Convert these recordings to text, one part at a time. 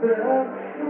21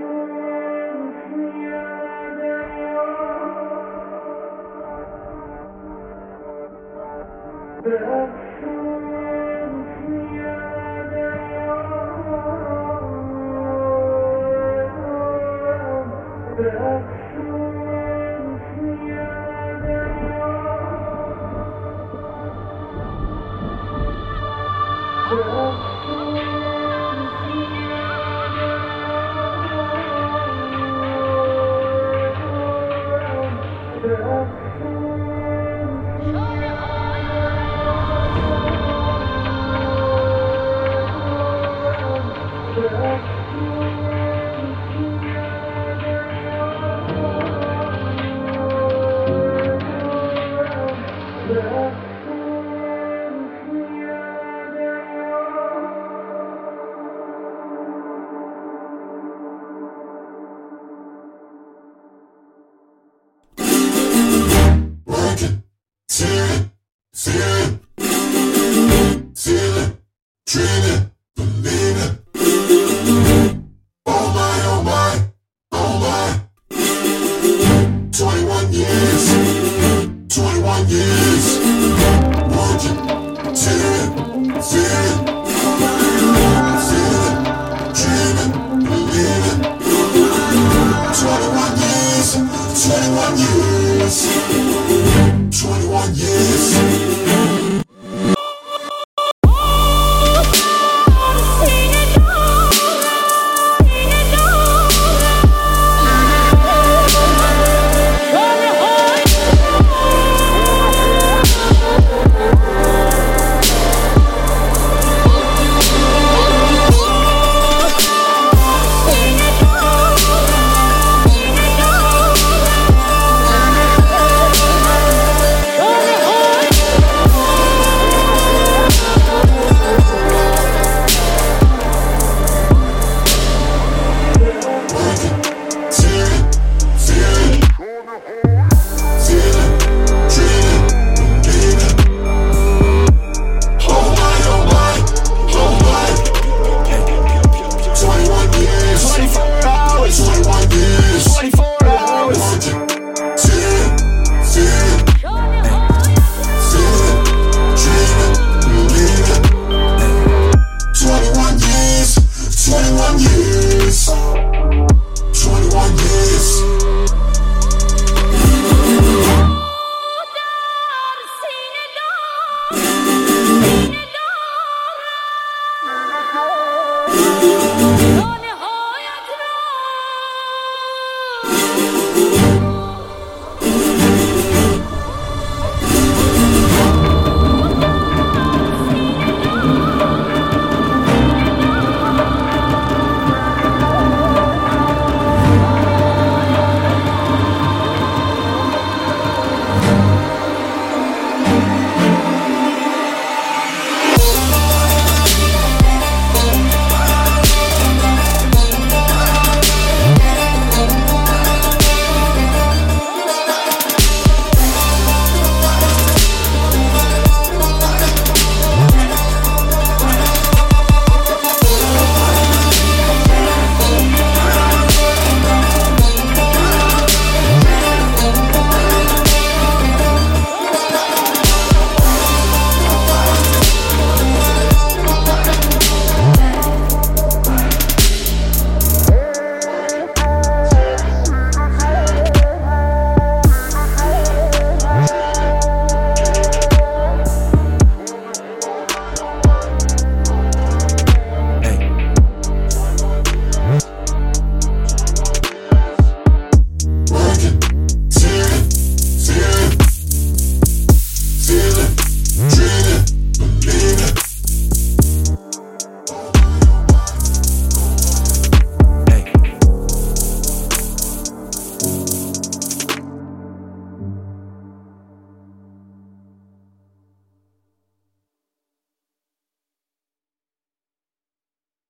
years, 21 years. 哈